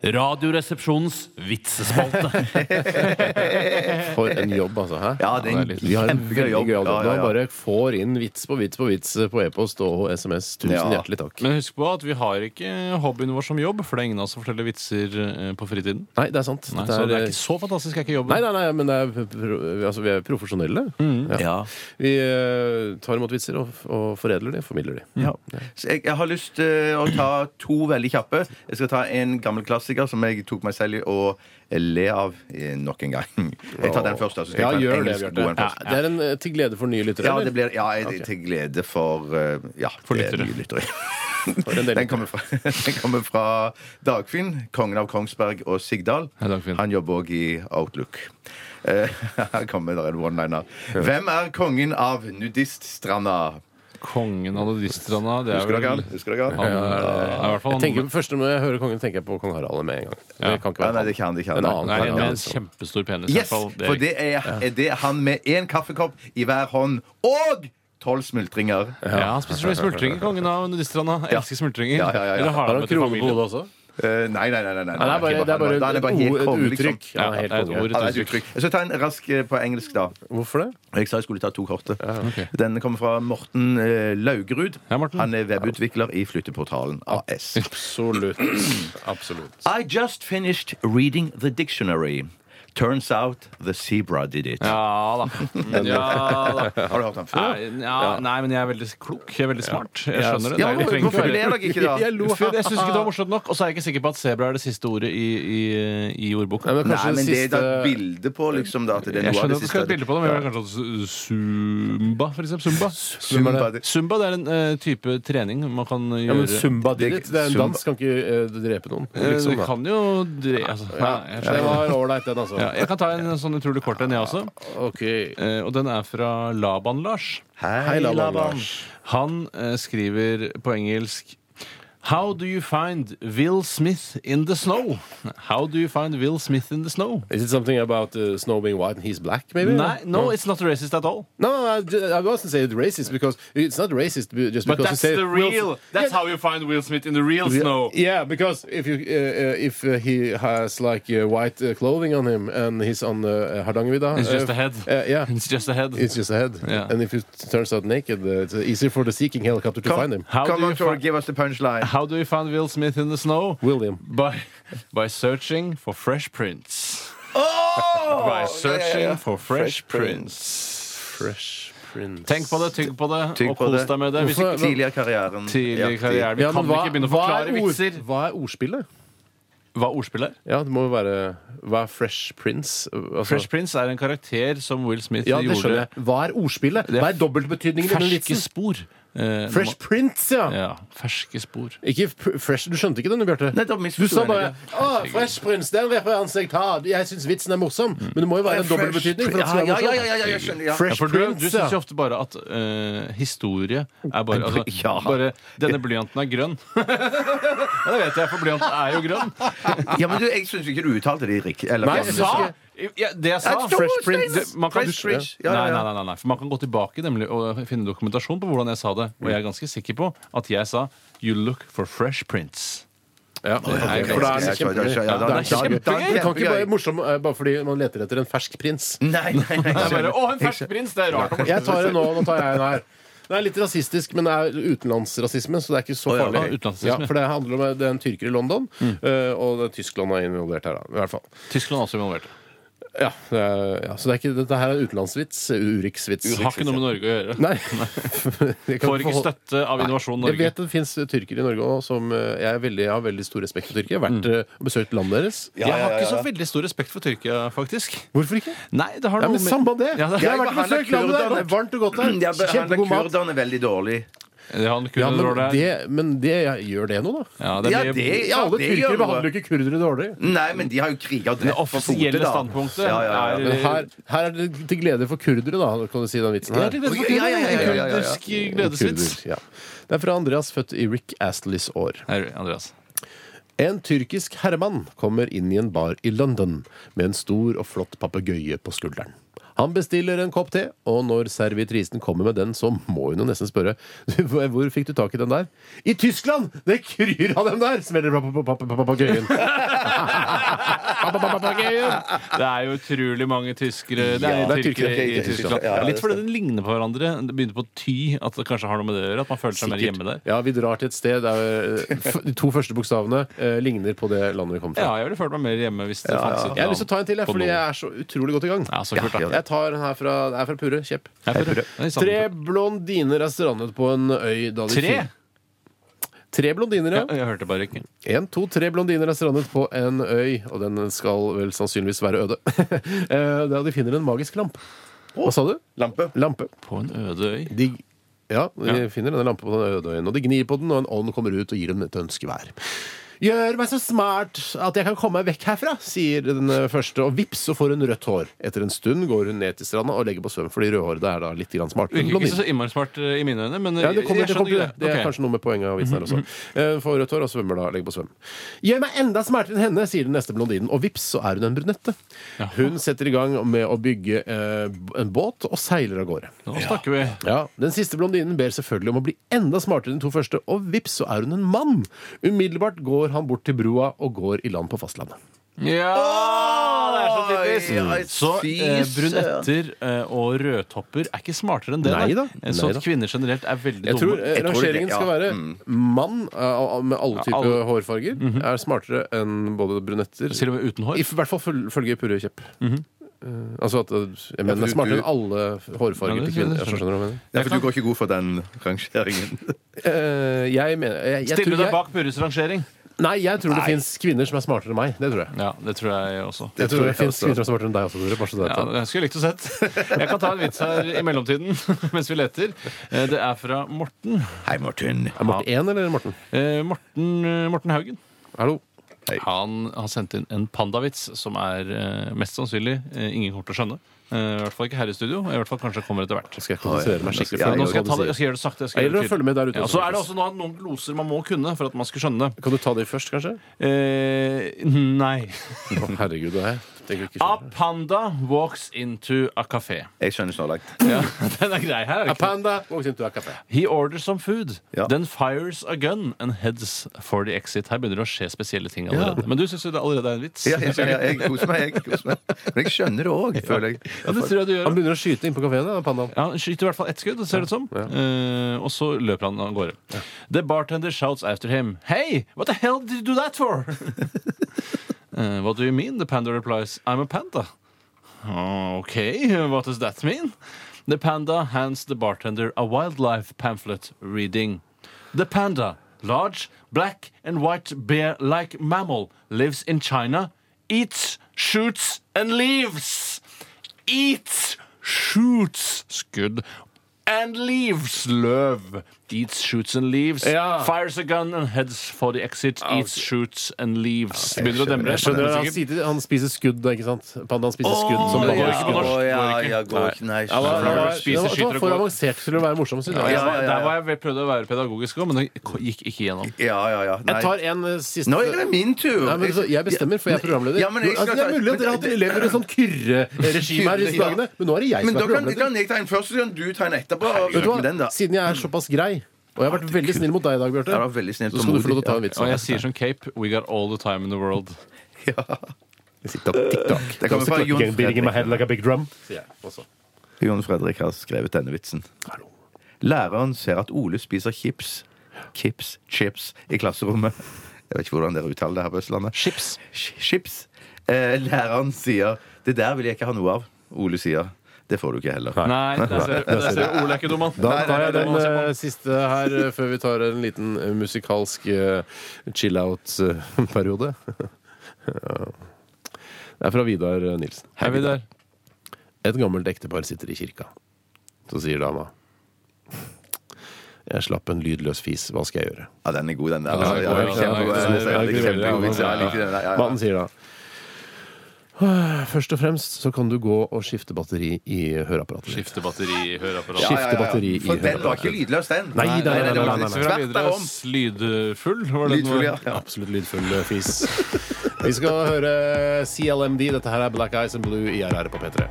Radioresepsjonens vitsespalte. For en jobb, altså. Hæ? Ja, det er en Vi har en kjempegøy veldig jobb. gøy jobb. Ja, ja, ja. Man bare får inn vits på vits på vits på e-post og SMS. Tusen Ja. hjertelig takk. Men husk på at vi har ikke hobbyen vår som jobb, for det er ingen av oss som forteller vitser eh, på fritiden. Nei, det er sant. Nei, Dette så det er- ikke så fantastisk er ikke jobben. Nei, nei, nei, men det er, pro- altså, vi er profesjonelle. Ja. Vi eh, tar imot vitser og, og foredler de, formidler de. Ja. Så jeg, jeg har lyst til å ta to veldig kjappe. Jeg skal ta en gammel klassiker som jeg tok meg selv i å le av eh, nok en gang. Jeg tar den først. Altså. skal Ja, jeg ta en gjør det, Bjarte. Ja, det er en eh, til glede for nye lyttere, Ja, det blir, ja jeg- til glede for eh, Ja, For det er lyttere. nye lyttere. Den kommer, fra, den kommer fra Dagfinn, kongen av Kongsberg og Sigdal. Hei, Han jobber òg i Outlook. Eh, Her kommer det en one-liner. Hvem er kongen av nudiststranda? Kongen av Nordistranda. det er Husker dere ikke han? Husker dere han? han, er i hvert fall Jeg tenker, først når jeg hører kongen, tenker jeg på kong Harald med en gang. Ja. Det kan ikke være nei, han. det kan det ikke. En annen Nei, kong, med en altså. kjempestor penis. i hvert Yes, fall. Det er for det er, det er han med én kaffekopp i hver hånd og tolv smultringer. Ja, spesielt smultringer, kongen av Nordistranda. Elsker smultringer. Ja, ja, ja, ja. Eller har Har han han til krone på familien? hodet også? Eh, nei, nei, nei. nei, nei. Det er bare, det er bare et, konge, et liksom. uttrykk. Ja, Ja, helt det er et konge. ord. Ja, det er et uttrykk. Jeg skal ta en rask eh, på engelsk, da. Hvorfor det? Jeg sa jeg skulle ta to korte. Den kommer fra Morten eh, Laugerud. Ja, Morten. Han er webutvikler i Flytteportalen AS. Absolutt. Absolutt. I just finished reading the dictionary. Turns out the zebra did it. Ja da. Ja, da. Har du hørt den før? Nei, ja, nei, men jeg er veldig klok. Jeg er veldig smart. Jeg skjønner det. Ja, jeg men ikke Hvorfor ler dere ikke, da? Jeg lo. Jeg syns ikke det var morsomt nok. Og så er jeg ikke sikker på at sebra er det siste ordet i, i, i ordboka. Nei, men Nei, men det er det er et bilde på liksom da, at det er Jeg noe av skjønner det at du skal et bilde på det, men jeg vil kanskje at Zumba, for eksempel. Zumba. Zumba, det- Zumba det er en uh, type trening man kan gjøre. Ja, men Zumba did Det- it. Det er en dans, kan ikke uh, drepe noen. Eh, Liksom, det kan jo drepe Altså, Ja, det var ålreit, den, altså. Ja, jeg kan ta en sånn utrolig kort en, jeg også. OK. Eh, og den er fra Laban-Lars. Hei, Laban, Laban. Lars. Han eh, skriver på engelsk How do you find Will Smith in the snow? How do you find Will Smith in the snow? Is it something about uh, snow being white and he's black, maybe? Nei, no, it's not racist at all. No, no, I, I wasn't saying it's racist because it's not racist be- just But because that's you say the Will- real. That's Yeah, how you find Will Smith in the real yeah, snow. Yeah, because if you uh, uh, if uh, he has like uh, white uh, clothing on him and he's on uh, Hardangervidda, It's just uh, a head. Uh, yeah, It's just a head. it's just a head. Yeah. And if it turns out naked, uh, it's easier for the seeking helicopter to Come- find him. How Come on, Tor, give us the punchline. How do you find Will Smith in the snow? William. By by searching for Fresh Prince. Oh! By searching yeah, ja. for Fresh Fresh Prince. Fresh Prince. Tenk på det, tygg på det, Tygg og på kos deg med det. Hvis Hvorfor- ikke Tidligere i karrieren. tidlig i karrieren Vi Ja, kan hva- ikke begynne å forklare ord- vitser. Hva er ordspillet? Hva er er? Ja, det må jo være Hva er Fresh Prince? Altså, Fresh Prince er en karakter som Will Smith ja, det gjorde jeg. Hva er ordspillet? Hva er dobbeltbetydningen i den ferske vitsen? spor. Eh, Fresh Prince, ja. Ja, ferske spor. Ikke f- fresh, Du skjønte ikke den, Bjarte? Nei, da Du sa jeg bare det. 'Å, Fresh Prince, den referansen jeg tar'. Jeg syns vitsen er morsom. Men det må jo være en dobbel betydning. For at det skal ja, være ja, ja, ja, ja, jeg skjønner. Ja. Ja, Fresh for du, du Prince, syns jo ja. ofte bare at eh, historie er bare altså, Ja. bare Denne blyanten er grønn. ja, det vet jeg, for blyanten er jo grønn. ja, men du, jeg syns ikke du uttalte det riktig. Eller, Nei, jeg synes Sa! ikke- Ja, det jeg sa Nei, Fresh Prince. Det- man kan, Fresh Prince. Ja, ja, Nei, ja. nei, nei, nei, for man kan gå tilbake nemlig og finne dokumentasjon på hvordan jeg sa det. Og jeg er ganske sikker på at jeg sa 'You look for fresh prince'. Ja, ok, er for da er det kjempegøy. ja, det det er. Det kan ikke være morsom eh, bare fordi man leter etter en fersk prins. Nei, nei, nei. bare. Å, en fersk prins! Det er rart. Jeg tar en nå, nå tar jeg en her. Det er litt rasistisk, men det er utenlandsrasisme, så det er ikke så ja, farlig. ja, utenlandsrasisme. For det handler om det er en tyrker i London, eh, og det er Tyskland er involvert her, da. I hvert fall. Tyskland er også involvert. Ja, det er, ja, så det er ikke, dette her er utenlandsvits. Urix-vits. Det har ikke noe med Norge å gjøre. Nei. Jeg kan Får ikke forholde- støtte av Innovasjon Jeg Norge. vet det fins tyrkere i Norge òg som eh, jeg, er veldig, jeg har veldig stor respekt for Tyrkia. Jeg har vært eh, og besøkt landet deres. Jeg har ikke så veldig stor respekt for Tyrkia, faktisk. Hvorfor ikke? Nei, det har Ja, noe men Samme det! Ja, det- jeg har vært og besøkt landet der. kurderne. Det er varmt og godt der. Ja, Kjempegod mat. kurderne veldig dårlig. Det han kunne Ja, men det, men det gjør det noe, da? Ja, det Ja, det- Ja, alle det tyrkere gjør noe. behandler jo ikke kurdere dårlig. Nei, men de har jo kriga og Det drept for offisielle fote, da. standpunktet Ja, ja, ja. Men her, her er det til glede for kurdere, da, kan du si den vitsen her. er Ja, ja, ja, ja, ja, ja, ja. kurdisk gledesvits. Kurder, ja. Det er fra Andreas, født i Rick Astleys år. Her, Andreas. En tyrkisk herremann kommer inn i en bar i London med en stor og flott papegøye på skulderen. Han bestiller en kopp te, og når servitrisen kommer med den, så må hun jo nesten spørre «Du, hvor- fikk du tak i den der? I Tyskland! Det kryr av dem der! Smeller det på. Papegøyen! Det er jo utrolig mange tyskere Det er Ja, jo det er tyrkere tyrkere, i Tyskland. ja, ja, Litt fordi den ligner på hverandre. Det begynte på ty, at det kanskje har noe med det å gjøre. At man føler seg mer hjemme der. Ja, vi drar til et sted der de to første bokstavene eh, ligner på det landet vi kommer fra. Ja, jeg ville følt meg mer hjemme hvis det fantes et Jeg har lyst til å ta en til, jeg, fordi jeg er så utrolig godt i gang. Ja, så kult, da. Ja, Jeg tar den her fra, er fra Purre. Kjepp. Tre blondiner er strandet på en øy da de Tre? fin- Tre blondiner, Ja, jeg hørte bare ikke. En, to, tre blondiner er strandet på en øy, og den skal vel sannsynligvis være øde. Der da de finner en magisk lamp. Hva sa du? Lampe. Lampe. På en øde øy. De, ja, de Ja. finner denne lampen på den øde øyen, og de gnir på den, og en ånd kommer ut og gir dem et ønskevær. Gjør meg så smart at jeg kan komme meg vekk herfra, sier den eh, første, og vips, så får hun rødt hår. Etter en stund går hun ned til stranda og legger på svøm, fordi rødhåret er da litt grann smart. Ikke så innmari smart eh, i mine øyne, men Ja, det kommer, jeg det kommer det. Det er Ok. Mhm, kanskje noe med poenget av vitsen her også. Eh, Får rødt hår og svømmer da, legger på svøm. Gjør meg enda smartere enn henne, sier den neste blondinen, og vips, så er hun en brunette. Hun setter i gang med å bygge eh, en båt og seiler av gårde. Nå snakker vi. Ja, Den siste blondinen ber selvfølgelig om å bli enda smartere enn de to første, og vips, så er hun en mann. Umiddelbart går han bort til brua og går i land på fastlandet. Ja! Det er så typisk. Så eh, brunetter eh, og rødtopper er ikke smartere enn det. Nei da, nei Så nei da. at kvinner generelt er veldig Jeg tror dumme. eh, Jeg tror rangeringen det, ja. skal være Mm. mann eh, med alle Ja, typer alle- hårfarger er smartere enn både brunetter Til og med uten hår. I hvert fall føl- følge Purre Kjepp. Eh, altså at eh, mener, for er du- smartere enn alle hårfarger det til kvinner. skjønner jeg. Jeg skjønner hva du mener. Ja, for du går ikke god for den rangeringen. Eh, jeg mener jeg, jeg, Stiller tror du deg jeg, bak Purres rangering? Nei, jeg tror det fins kvinner som er smartere enn meg. Det tror jeg. Ja, det tror jeg også. Jeg tror det jeg fins kvinner som er smartere enn deg også, Tore. Bare så du vet Ja, det. jeg skulle likt å sett. Jeg kan ta en vits her i mellomtiden mens vi leter. Eh, Det er fra Morten. Hei, Morten. Er Morten 1 eller Morten? Eh, Morten, eh, Morten Haugen. Hallo? Han har sendt inn en pandavits som er eh, mest sannsynlig eh, ingen kommer til å skjønne. Eh, I hvert fall ikke her i studio. I hvert fall kanskje kommer etter hvert. Skal jeg konsentrere meg skikkelig. Ja, for Nå skal jeg, ta det, jeg skal gjøre det sakte. Jeg skal Eller det følge med der ute Ja, så er det også også noen, noen gloser man må kunne for at man skal skjønne. Kan du ta de først, kanskje? Eh, nei. Å, herregud, det er A panda walks into a café. Jeg skjønner snarlagt. Ja, den er grei her. er A panda walks into a café. He orders some food, Ja. then fires a gun and heads for the exit. Her begynner det å skje spesielle ting allerede. Men du syns det allerede er en vits? Ja, ja, ja, jeg koser meg. jeg koser meg Men jeg skjønner det òg, føler jeg. Ja, det tror jeg du gjør. Han begynner å skyte inn på kafeen, da, pandaen. Ja, Han skyter i hvert fall ett skudd, ser det ut som. Eh, og så løper han av gårde. The bartender shouts after him. Hey, what the hell did you do that for? Eh, what do you mean? The panda replies. I'm a panda. "Oh, okay, what does that mean? The panda hands the bartender a wildlife pamphlet reading. The panda, large, black and white bear-like mammal, lives in China, eats, shoots and leaves. Eats, shoots, skudd, and leaves, løv. Eats, shoots and leaves. Ja. Fires a gun and heads for the exit. Eats, shoots and leaves. Begynner å demre. Jeg skjønner, han, han spiser skudd, da, ikke sant? Pandaen spiser skudd. som det går ikke på norsk. Ja, Går ikke. ja, går ikke. Nei, Ja, det var- Spiser, det var- skyter og for går. avansert til å være morsom, synes jeg. Ja, ja, ja. Der var jeg prøvde å være pedagogisk òg, men det gikk ikke gjennom. Ja, ja, ja. Nei. Jeg tar en eh, siste Nå er det min tur! Nei, men så Jeg bestemmer, for jeg er programleder. Ja, men jeg skal altså, det er ta- mulig at dere har hatt elever i sånn kyrreregime her disse Ja. dagene, men nå er det jeg Men som da er kan, programleder. kan jeg ta en først, så kan du ta en etterpå. Og Vet du slutt den, da. Siden jeg er såpass grei, og jeg har vært veldig snill mot deg i dag, Bjarte, var veldig snilt så skal du få lov til å ta en vits. Og jeg sier som Cape We got all the time in the world. Ja. TikTok. Det kommer fra Jon Fredrik. like a big drum. Sier jeg også. Jon Fredrik har skrevet denne vitsen. Læreren ser at Ole spiser chips. Kips, chips i klasserommet. Jeg vet ikke hvordan dere uttaler det her på Østlandet. Chips. Ch- Chips. Eh, læreren sier 'Det der vil jeg ikke ha noe av'. Ole sier 'Det får du ikke heller'. Nei, der ser, der ser du. Ole er ikke dum, han. Da tar jeg den eh, siste her eh, før vi tar en liten eh, musikalsk eh, chill-out-periode. Det er fra Vidar Nilsen. Er vi der? Et gammelt ektepar sitter i kirka. Så sier dama Jeg slapp en lydløs fis. Hva skal jeg gjøre? Ja, den er god, den der. Ja, den er Ja, god, ja, ja, kjempegod. ja, ja, ja, ja. Ja, jeg liker den der. Ja, ja. Mannen sier da Først og fremst så kan du gå og skifte batteri i høreapparatet. ditt. Skifte batteri i høreapparatet. Ja, ja, ja, skifte batteri i For den var høreapparatet. ikke lydløs, den. Nei, nei, nei, nei, det var nei, nei, nei. Tvert derom. Lydfull? Var det den Lydfull, ja. var? ja. Absolutt lydfull eh, fis. Vi skal høre CLMD. Dette her er Black Eyes and Blue i RR på P3.